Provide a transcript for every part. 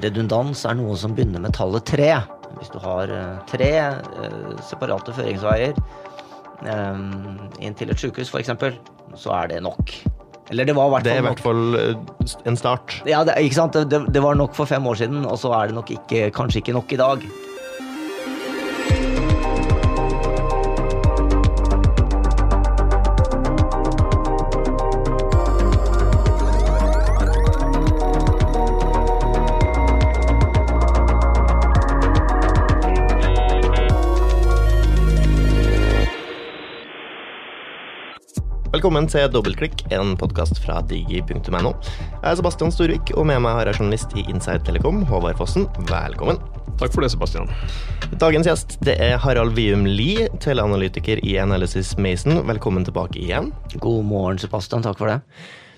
Redundans er noe som begynner med tallet tre. Hvis du har eh, tre eh, separate føringsveier eh, inn til et sykehus f.eks., så er det nok. Eller det var i hvert Det er i hvert fall en start. Ja, det, ikke sant? Det, det var nok for fem år siden, og så er det nok ikke, kanskje ikke nok i dag. Velkommen til Dobbeltklikk, en podkast fra digi.no. Jeg er Sebastian Storvik, og med meg har jeg journalist i Inside Telekom, Håvard Fossen. Velkommen. Takk for det, Sebastian. Dagens gjest det er Harald Vium Lie, teleanalytiker i Analysis Mason. Velkommen tilbake igjen. God morgen, Sebastian. Takk for det.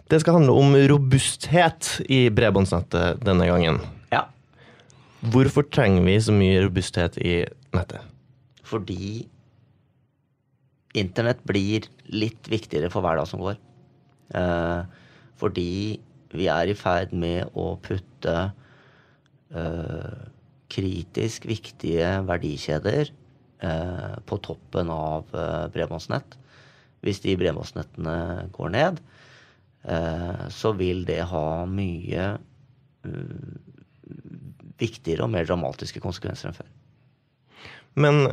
Det skal handle om robusthet i bredbåndsnettet denne gangen. Ja. Hvorfor trenger vi så mye robusthet i nettet? Fordi internett blir litt viktigere for hver dag som går. Eh, fordi vi er i ferd med å putte eh, kritisk viktige verdikjeder eh, på toppen av eh, bredbåndsnett. Hvis de bredbåndsnettene går ned, eh, så vil det ha mye eh, viktigere og mer dramatiske konsekvenser enn før. Men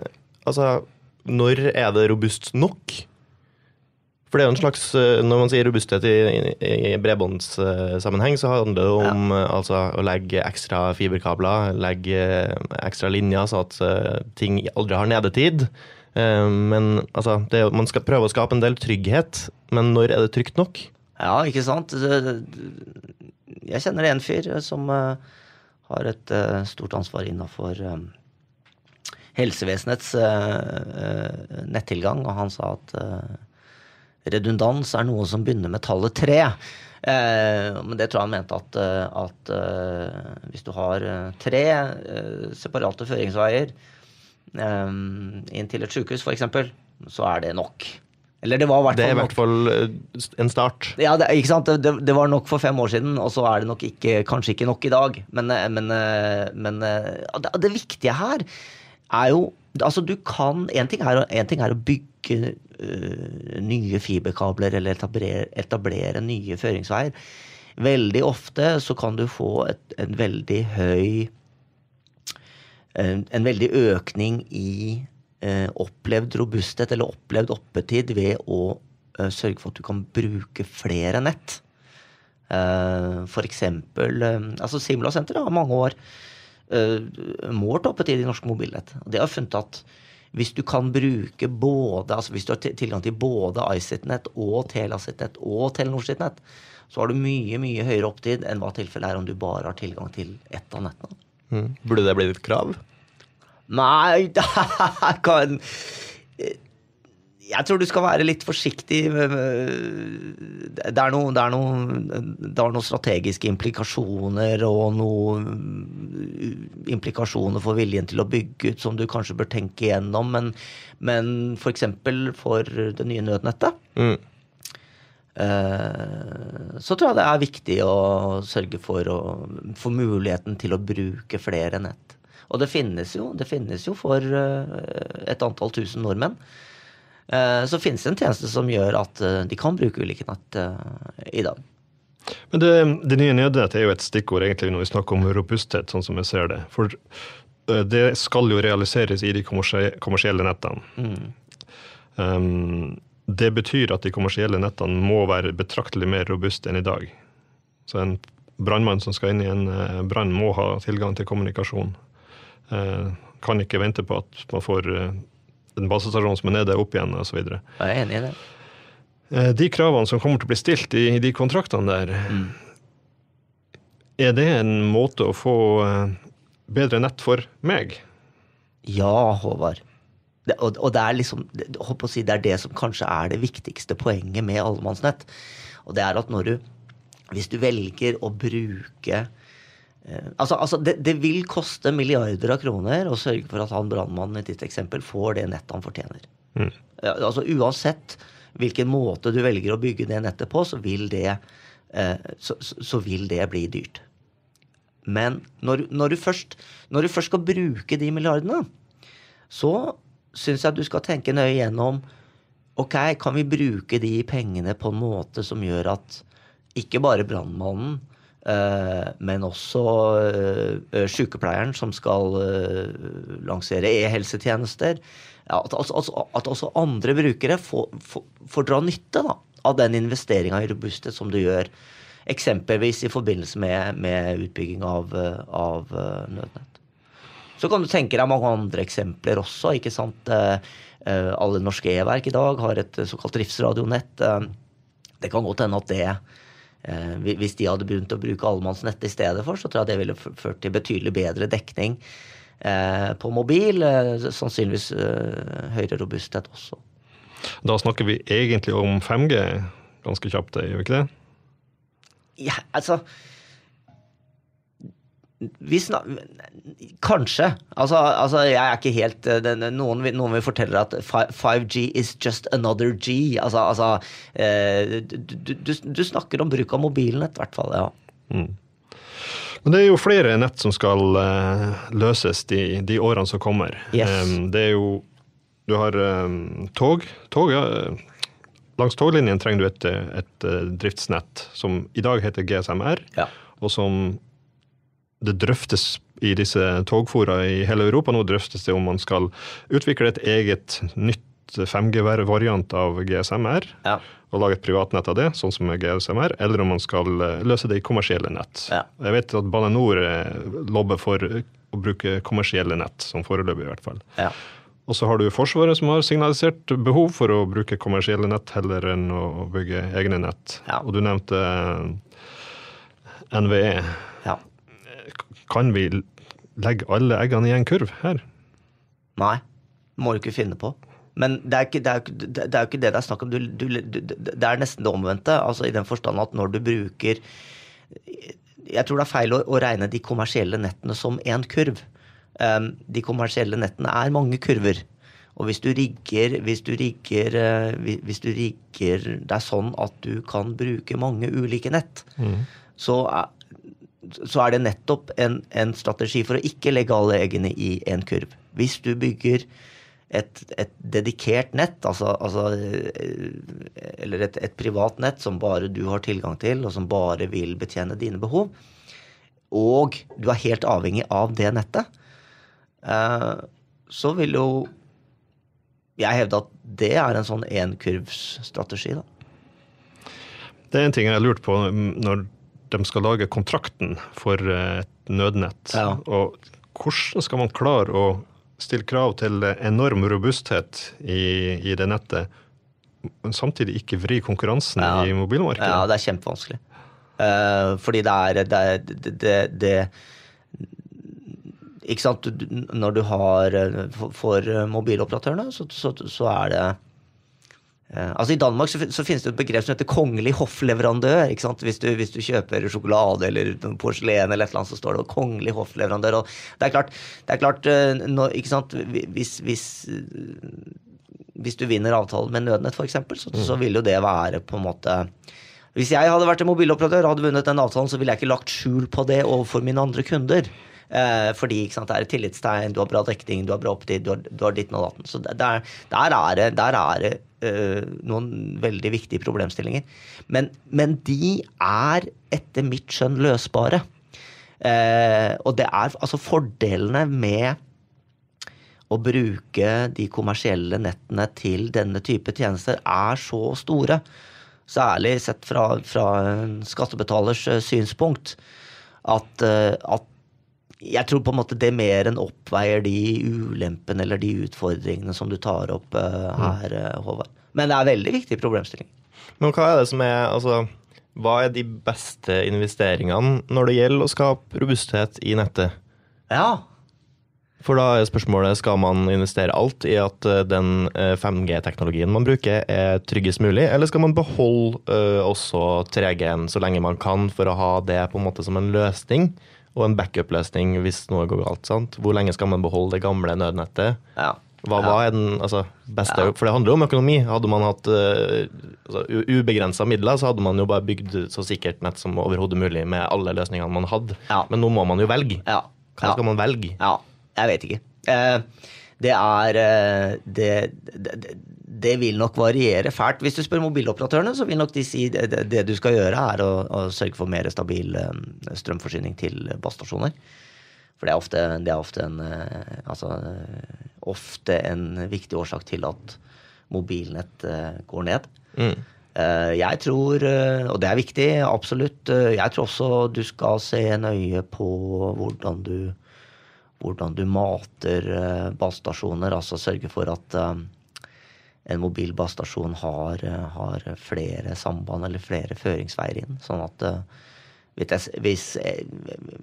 altså, når er det robust nok? For det er jo en slags, eh, Når man sier robusthet i, i, i bredbåndssammenheng, så handler det om ja. altså, å legge ekstra fiberkabler, legge eh, ekstra linjer, så at eh, ting aldri har nedetid. Eh, Men altså, det, man skal prøve å skape en del trygghet, men når er det trygt nok? Ja, ikke sant? Jeg kjenner en fyr som eh, har et eh, stort ansvar innafor helsevesenets eh, eh, nettilgang, og han sa at eh, redundans er noe som begynner med tallet tre. Men det tror jeg han mente at, at hvis du har tre separate føringsveier inn til et sykehus f.eks., så er det nok. Eller det var i hvert Det er i hvert fall en start. Ja, det, ikke sant? Det, det var nok for fem år siden, og så er det nok ikke, kanskje ikke nok i dag. Men, men, men det, det viktige her er jo Altså, du kan En ting ting er å bygge uh, nye fiberkabler eller etablere, etablere nye føringsveier. Veldig ofte så kan du få et, en veldig høy en, en veldig økning i uh, opplevd robusthet eller opplevd oppetid ved å uh, sørge for at du kan bruke flere nett. For eksempel altså Simula Senter har mange år målt oppetid i norsk mobilnett. Og Det har funnet at hvis du kan bruke både altså hvis du har tilgang til både iSitNet og Telia og Telenor så har du mye mye høyere opptid enn hva tilfellet er om du bare har tilgang til ett av nettene. Mm. Burde det blitt et krav? Nei, det kan Jeg tror du skal være litt forsiktig. med- med- Det er noe, det er noe, noen strategiske implikasjoner og noen implikasjoner for viljen til å bygge ut som du kanskje bør tenke igjennom. Men, men f.eks. For, for det nye nødnettet Mm. så tror jeg det er viktig å sørge for å få muligheten til å bruke flere nett. Og det finnes jo, det finnes jo for et antall tusen nordmenn. Eh, Så finnes det en tjeneste som gjør at eh, de kan bruke ulike nett eh, i dag. Men det, det nye nødnettet er jo et stikkord egentlig når vi snakker om robusthet, sånn som jeg ser det. For det skal jo realiseres i de kommersielle nettene. Um, det betyr at de kommersielle nettene må være betraktelig mer robuste enn i dag. Så en brannmann som skal inn i en brann, må ha tilgang til kommunikasjon. Kan ikke vente på at man får en basestasjon som er nede, opp igjen osv. Jeg er enig i det. Eh, De kravene som kommer til å bli stilt i, de kontraktene der, er det en måte å få eh, bedre nett for meg? Ja, Håvard. Det, og, og det er liksom si, det er det som kanskje er det viktigste poenget med allemannsnett. Og det er at når du Hvis du velger å bruke Altså, altså det, det vil koste milliarder av kroner å sørge for at han brannmannen i ditt eksempel får det nettet han fortjener. Mm. altså Uansett hvilken måte du velger å bygge det nettet på, så vil det, eh, så, så, vil det bli dyrt. Men når, når, du først, når du først skal bruke de milliardene, så syns jeg at du skal tenke nøye gjennom Ok, kan vi bruke de pengene på en måte som gjør at ikke bare brannmannen, eh, men også eh, sykepleieren som skal eh, lansere e-helsetjenester, altså, altså, at også andre brukere får, får, får dra nytte da, av den investeringa i robusthet som du gjør. Eksempelvis i forbindelse med, med utbygging av, eh, av eh, nødnett. Så kan du tenke deg mange andre eksempler også. ikke sant? Eh, eh, Alle norske e-verk i dag har et såkalt driftsradionett. Eh, Det kan godt hende at det eh, Hvis de hadde begynt å bruke allemannsnettet i stedet for, så tror jeg det ville ført til betydelig bedre dekning eh, på mobil. eh, Sannsynligvis eh, høyere robusthet også. Da snakker vi egentlig om 5G ganske kjapt, gjør vi ikke det? Ja, altså Kanskje. Altså, altså, jeg er ikke helt eh, den, noen, noen vil fortelle at 5G is just another G. Altså, altså eh, du, du, du, snakker om bruk av mobilnett, i hvert fall. ja. Men det er jo flere nett som skal eh, løses de, de årene som kommer. Yes. Det er jo Du har tog. tog ja, langs toglinjen trenger du et, et driftsnett som i dag heter GSMR, Ja. og som det drøftes i disse togfora i hele Europa. Nå drøftes det om man skal utvikle et eget nytt 5G-variant av GSMR Ja. og lage et privatnett av det, sånn som GSMR, eller om man skal eh, løse det i kommersielle nett. Ja. Jeg vet at Bane NOR eh, lobber for å bruke kommersielle nett, som foreløpig i hvert fall. Ja. Og så har du Forsvaret som har signalisert behov for å bruke kommersielle nett heller enn å bygge egne nett. Og du nevnte eh, NVE. Kan vi legge alle eggene i en kurv her? Nei. Må du ikke finne på. Men det er, ikke, det, er, det er jo ikke det det er snakk om. Du, du, du, det er nesten det omvendte. altså I den forstand at når du bruker Jeg tror det er feil å, å regne de kommersielle nettene som én kurv. Um, de kommersielle nettene er mange kurver. Og hvis du rigger, hvis du rigger, uh, hvis du rigger det er sånn at du kan bruke mange ulike nett, så, er, så er det nettopp en, en strategi for å ikke legge alle eggene i én kurv. Hvis du bygger et, et dedikert nett, altså, altså eh, Eller et, et privat nett som bare du har tilgang til, og som bare vil betjene dine behov, og du er helt avhengig av det nettet, eh, så vil jo jeg hevde at det er en sånn enkurvsstrategi, da. Det er en ting jeg har lurt på når de skal lage kontrakten for eh, et nødnett. Ja. Og hvordan skal man klare å stille krav til enorm robusthet i, i det nettet, men samtidig ikke vri konkurransen Ja. i mobilmarkedet? Ja, det er kjempevanskelig. Uh, fordi det er det, det, det, det Ikke sant. Når du har eh, For, for mobiloperatørene, så, så, så er det eh, Altså I Danmark så, så finnes det et begrep som heter kongelig hoffleverandør. Hvis du, hvis du kjøper sjokolade eller porselen eller et eller annet, så står det kongelig hoffleverandør. og Det er klart, det er klart eh, når? Hvis, hvis hvis du vinner avtalen med Nødnett f.eks., så, så vil jo det være på en måte Hvis jeg hadde vært en mobiloperatør og hadde vunnet den avtalen, så ville jeg ikke lagt skjul på det overfor mine andre kunder. Eh, fordi sant, det er et tillitstegn, du har bra dekning, du har bra opptid, du har, du har ditten og datten. Så der, der, er det, der er det eh, noen veldig viktige problemstillinger. Men, men de er etter mitt skjønn løsbare. Eh, og det er altså fordelene med å bruke de kommersielle nettene til denne type tjenester er så store, særlig sett fra, fra skattebetalers eh, synspunkt, at, eh, at jeg tror på en måte det mer enn oppveier de ulempene eller de utfordringene som du tar opp uh, her, mm. Håvard. Men det er veldig viktig problemstilling. Men hva er det som er altså, Hva er de beste investeringene når det gjelder å skape robusthet i nettet? Ja, For da er spørsmålet skal man investere alt i at eh, den eh, 5G-teknologien man bruker er tryggest mulig, eller skal man beholde uh, også 3G-en så lenge man kan for å ha det på en måte som en løsning? Og en backup-løsning hvis noe går galt. sant? Hvor lenge skal man beholde det gamle nødnettet? ja. Hva var den altså, beste For det handler jo om økonomi. Hadde man hatt uh, altså, ubegrensa midler, så hadde man jo bare bygd så sikkert nett som overhodet mulig med alle løsningene man hadde. Ja. Men nå må man jo velge. Ja. Hva skal man velge? Ja, jeg vet ikke. Uh, det er uh, det, det, det vil nok variere fælt. Hvis du spør mobiloperatørene, så vil nok de si det, det, det du skal gjøre, er å, å sørge for mer stabil eh, strømforsyning til basestasjoner. For det er ofte, det er ofte en eh, altså, eh, ofte en viktig årsak til at mobilnett går ned. Mm. Jeg tror, og det er viktig, absolutt, jeg tror også du skal se nøye på hvordan du, hvordan du mater basestasjoner. Altså sørge for at en mobil basestasjon har, eh, har flere samband eller flere føringsveier inn. Sånn at eh, hvis, eh,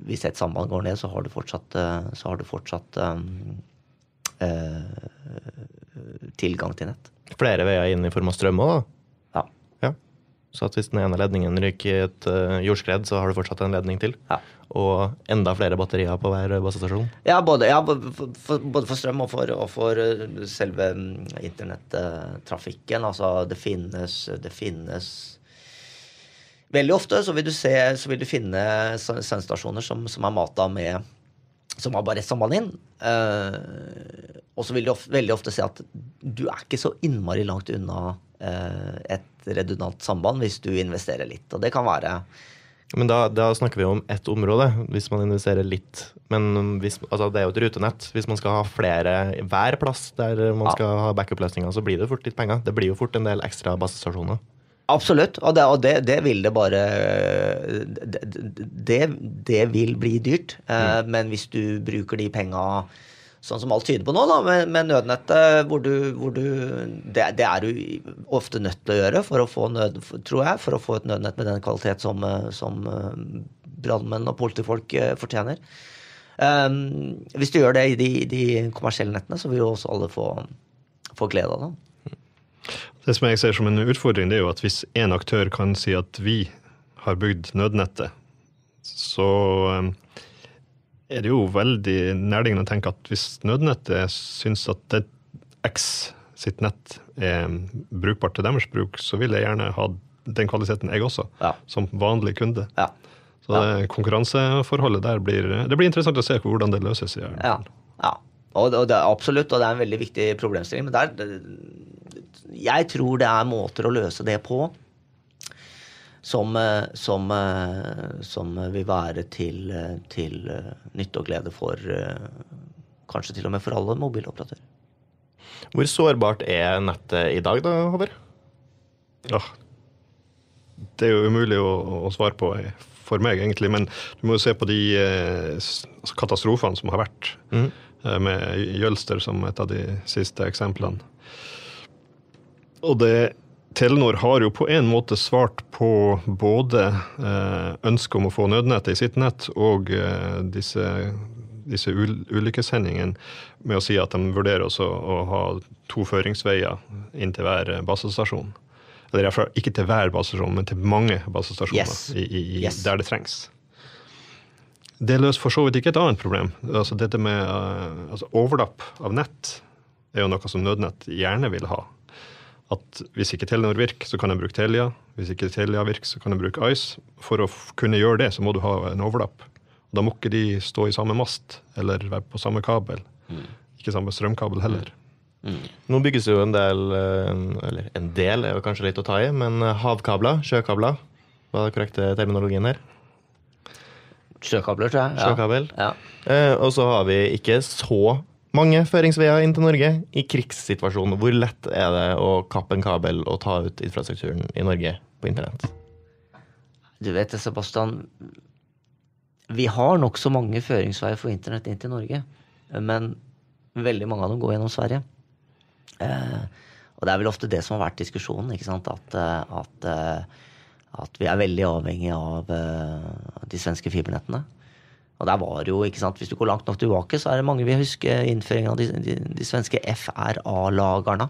hvis et samband går ned, så har du fortsatt, har du fortsatt um, uh, tilgang til nett. Flere veier inn i form av strøm òg, da. Så at hvis den ene ledningen ryker i et uh, jordskred, så har du fortsatt en ledning til. Ja. Og enda flere batterier på hver basestasjon. Ja, både, ja, både for, for, både for strøm og for, og for eh, selve mm, internettrafikken. Altså, det finnes, det finnes Veldig ofte så vil du, se, så vil du finne sendstasjoner som, som er mata med Som har bare ett samband inn. Uh, og så vil du of, veldig ofte se at du er ikke så innmari langt unna uh, et redundant samband hvis du investerer litt. Og det kan være Men da, da snakker vi om ett område, hvis man investerer litt. Men hvis, altså det er jo et rutenett. Hvis man skal ha flere hver plass der man Ja. skal ha backup-løsninger, så blir det fort litt penger. Det blir jo fort en del ekstra basestasjoner. Absolutt, og det, og det, det vil det bare det, det, vil bli dyrt. Mm. Men hvis du bruker de penga sånn som alt tyder på nå, da, med, med nødnettet, hvor du, hvor du det, det er du ofte nødt til å gjøre for å få nød, tror jeg, for å få et nødnett med den kvalitet som, som eh, brannmenn og politifolk eh, fortjener. Um, Hvis du gjør det i de, de kommersielle nettene, så vil jo også alle få, få glede av det. Det som jeg ser som en utfordring, det er jo at hvis én aktør kan si at vi har bygd nødnettet, så um, er det jo veldig nærliggende å tenke at hvis nødnettet syns at det X sitt nett er brukbart til deres bruk, så vil jeg gjerne ha den kvaliteten, jeg også, Ja. som vanlig kunde. Ja. Så det konkurranseforholdet der blir Det blir interessant å se hvordan det løses. i Ja. ja. Og, og det er absolutt, og det er en veldig viktig problemstilling. Men der, jeg tror det er måter å løse det på som, eh, som, eh, som vil være til, eh, til nytte og glede for kanskje til og med for alle mobiloperatører. Hvor sårbart er nettet i dag, da, Håvard? Ja. Det er jo umulig å, å svare på for meg, egentlig. Men du må jo se på de eh, altså katastrofene som har vært, eh, med Jølster som et av de siste eksemplene. Og det Telenor har jo på en måte svart på både eh, ønsket om å få nødnettet i sitt nett og eh, disse, disse ul ulykkeshendingene med å si at de vurderer også å ha to føringsveier inn til hver basestasjon. Eller i hvert fall ikke til hver basestasjon, men til mange basestasjoner Yes. i, i, i, Yes. der det trengs. Det løser for så vidt ikke et annet problem. Altså dette med eh, altså overlapp av nett er jo noe som nødnett gjerne vil ha. At hvis ikke Telenor virker, så kan jeg bruke Telia. Hvis ikke Telia virker, så kan jeg bruke Ice. For å kunne gjøre det, så må du ha en overlapp. Da må ikke de stå i samme mast eller være på samme kabel. Ikke samme strømkabel heller. Nå bygges det jo en del eh, Eller en del er jo kanskje litt å ta i, men eh, havkabler, sjøkabler. Hva er den korrekte terminologien her? Sjøkabler, tror jeg. Sjøkabel. Ja. Eh, og så har vi ikke så mange føringsveier inn til Norge. I krigssituasjonen, hvor lett er det å kappe en kabel og ta ut infrastrukturen i Norge på internett? Du vet det, Sebastian. Vi har nokså mange føringsveier for internett inn til Norge. Men veldig mange av dem går gjennom Sverige. Eh, og det er vel ofte det som har vært diskusjonen. ikke sant? At, eh, at, eh, at vi er veldig avhengig av de svenske fibernettene. Og der var jo, ikke sant, Hvis du går langt nok tilbake, så er det mange vi husker innføringen av de, de, de svenske FRA-lagerne.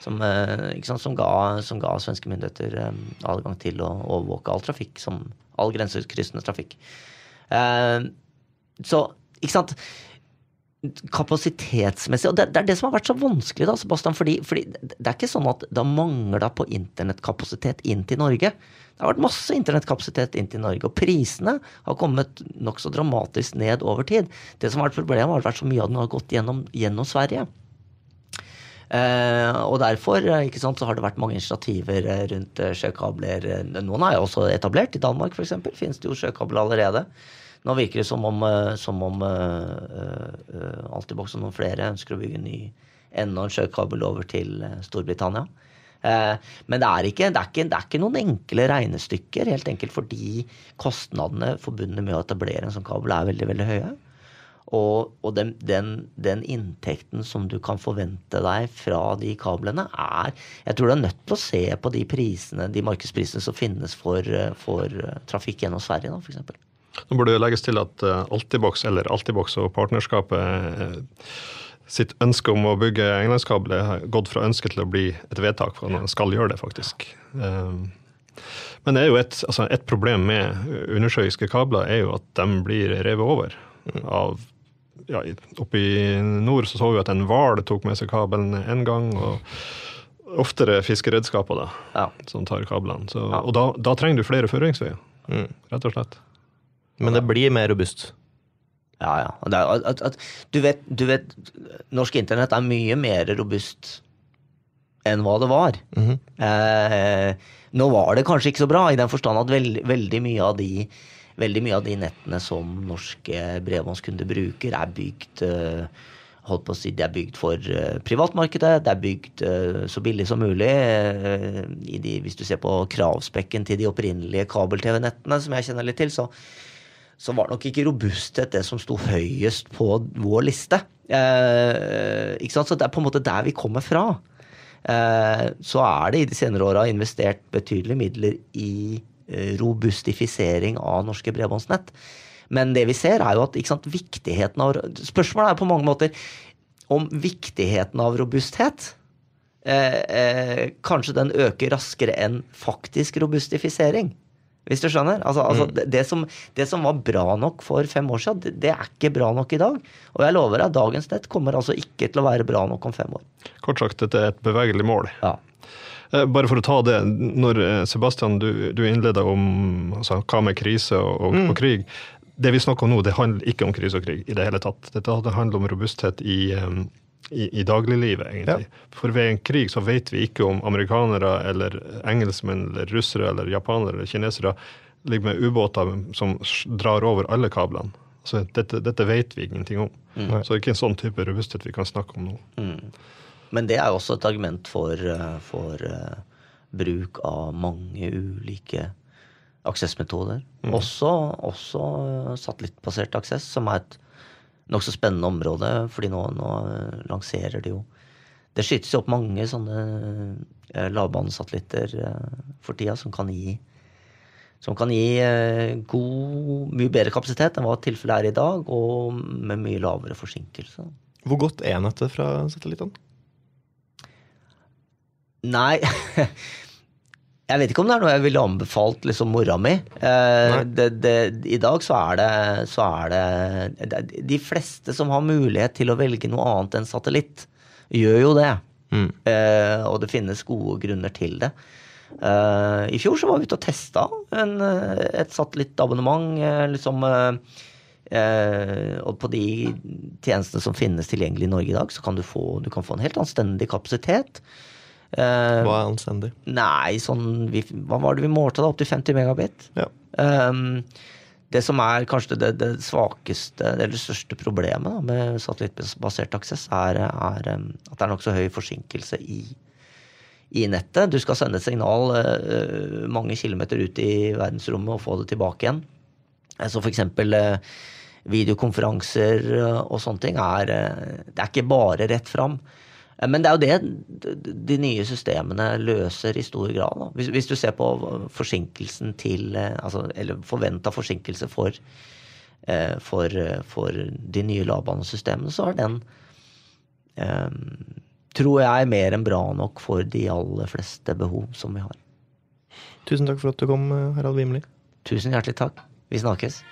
Som, eh, sant, som, ga, som ga svenske myndigheter eh, adgang til å overvåke all trafikk, som all grensekryssende trafikk. Eh, så, ikke sant kapasitetsmessig Og det, det, er det som har vært så vanskelig, da, Sebastian. Fordi, fordi det er ikke sånn at det har mangla på internettkapasitet inn til Norge. Det har vært masse internettkapasitet inn til Norge, og prisene har kommet nokså dramatisk ned over tid. Det som har vært problemet, har vært så mye av den har gått gjennom, gjennom Sverige. Eh, og derfor ikke sant, så har det vært mange initiativer rundt sjøkabler. Noen er jo også etablert. I Danmark for eksempel, finnes det jo sjøkabler allerede. Nå virker det som om, eh, som om uh, uh, Altibox og noen flere ønsker å bygge en ny enda en sjøkabel over til Storbritannia. Men det er, ikke, det, er ikke, det er, ikke, noen enkle regnestykker, helt enkelt fordi kostnadene forbundet med å etablere en sånn kabel er veldig, veldig høye. Og, og den, den, den, inntekten som du kan forvente deg fra de kablene, er Jeg tror du er nødt til å se på de prisene, de markedsprisene som finnes for, for trafikk gjennom Sverige, f.eks. Nå burde det legges til at uh, Altibox, eller Altibox og partnerskapet uh, sitt ønske om å bygge englandskabler har gått fra ønske til å bli et vedtak, for man skal gjøre det, faktisk. Uh, men det er jo et, altså et, problem med undersjøiske kabler er jo at de blir revet over. av ja, Oppe i nord så så vi at en hval tok med seg kabelen en gang. og Oftere fiskeredskaper da, ja. som tar kablene. Så, ja. Og da, da, trenger du flere føringsveier, mm. rett og slett. Men det blir mer robust. Ja, ja. Er, at, at, du, vet, du, vet, norsk internett er mye mer robust enn hva det var. Mm -hmm. eh, nå var det kanskje ikke så bra, i den forstand at veld, veldig, mye av de, veldig mye av de nettene som norske bredbåndskunder bruker, er bygd eh, holdt på å si, Det er bygd for uh, privatmarkedet. Det er bygd uh, så billig som mulig. De, hvis du ser på kravspekken til de opprinnelige kabel-TV-nettene, som jeg kjenner litt til, så, så var nok ikke robusthet det som sto høyest på vår liste. Eh, ikke sant? Så det er på en måte der vi kommer fra. Eh, så er det i de senere åra investert betydelige midler i eh, robustifisering av norske bredbåndsnett. Men det vi ser, er jo at sant, viktigheten av Spørsmålet er på mange måter om viktigheten av robusthet. Eh, eh, kanskje den øker raskere enn faktisk robustifisering. Hvis du skjønner? Altså, altså mm. det, som, det, som, var bra nok for fem år siden, det, det, er ikke bra nok i dag. Og jeg lover deg, dagens nett kommer altså ikke til å være bra nok om fem år. Kort sagt, dette er et bevegelig mål. Ja. Eh, bare for å ta det, når eh, Sebastian, du, du innleda om altså, hva med krise og, og, mm. og, krig. Det vi snakker om nå, det handler ikke om krise og krig i det hele tatt. Dette handler om robusthet i, um, i, i dagliglivet, egentlig. Ja. For ved en krig så vet vi ikke om amerikanere eller engelskmenn eller russere eller japanere eller kinesere ligger med ubåter som drar over alle kablene. Så dette, dette vet vi ingenting om. Mm. Så det er ikke en sånn type robusthet vi kan snakke om nå. Mm. Men det er også et argument for, eh, for uh, bruk av mange ulike aksessmetoder. Mm. Også, også satellittbasert aksess, som er et nokså spennende område, fordi nå, nå, lanserer de jo Det skytes jo opp mange sånne eh, lavbanesatellitter eh, for tida som kan gi som kan gi eh, god, mye bedre kapasitet enn hva tilfellet er i dag, og med mye lavere forsinkelse. Hvor godt er nettet fra satellittene? Nei Jeg vet ikke om det er noe jeg ville anbefalt liksom mora mi. Eh, det, det, I dag så er, det, så er det, De fleste som har mulighet til å velge noe annet enn satellitt, gjør jo det. Mm. Eh, og det finnes gode grunner til det. Eh, I fjor så var vi ute og testa en, et satellittabonnement. Eh, liksom, eh, og på de tjenestene som finnes tilgjengelig i Norge i dag, så kan du få, du kan få en helt anstendig kapasitet. Uh, Hva er anstendig? Nei, sånn vi, Hva var det vi målte, da? Opptil 50 megabit. Ja. Um, det som er kanskje det, det svakeste, eller det største problemet da, med satellittbasert aksess, er, er um, at det er nokså høy forsinkelse i, i, nettet. Du skal sende et signal uh, mange kilometer ut i verdensrommet og få det tilbake igjen. Så for eksempel uh, videokonferanser og sånne ting er Det er ikke bare rett fram. Eh, men det er jo det de nye systemene løser i stor grad. Hvis, hvis, du ser på forsinkelsen til eh, altså, Eller forventa forsinkelse for, eh, for, for, de nye lavbanesystemene, så er den tror jeg er mer enn bra nok for de aller fleste behov som vi har. Tusen takk for at du kom, Harald Wimli. Tusen hjertelig takk. Vi snakkes.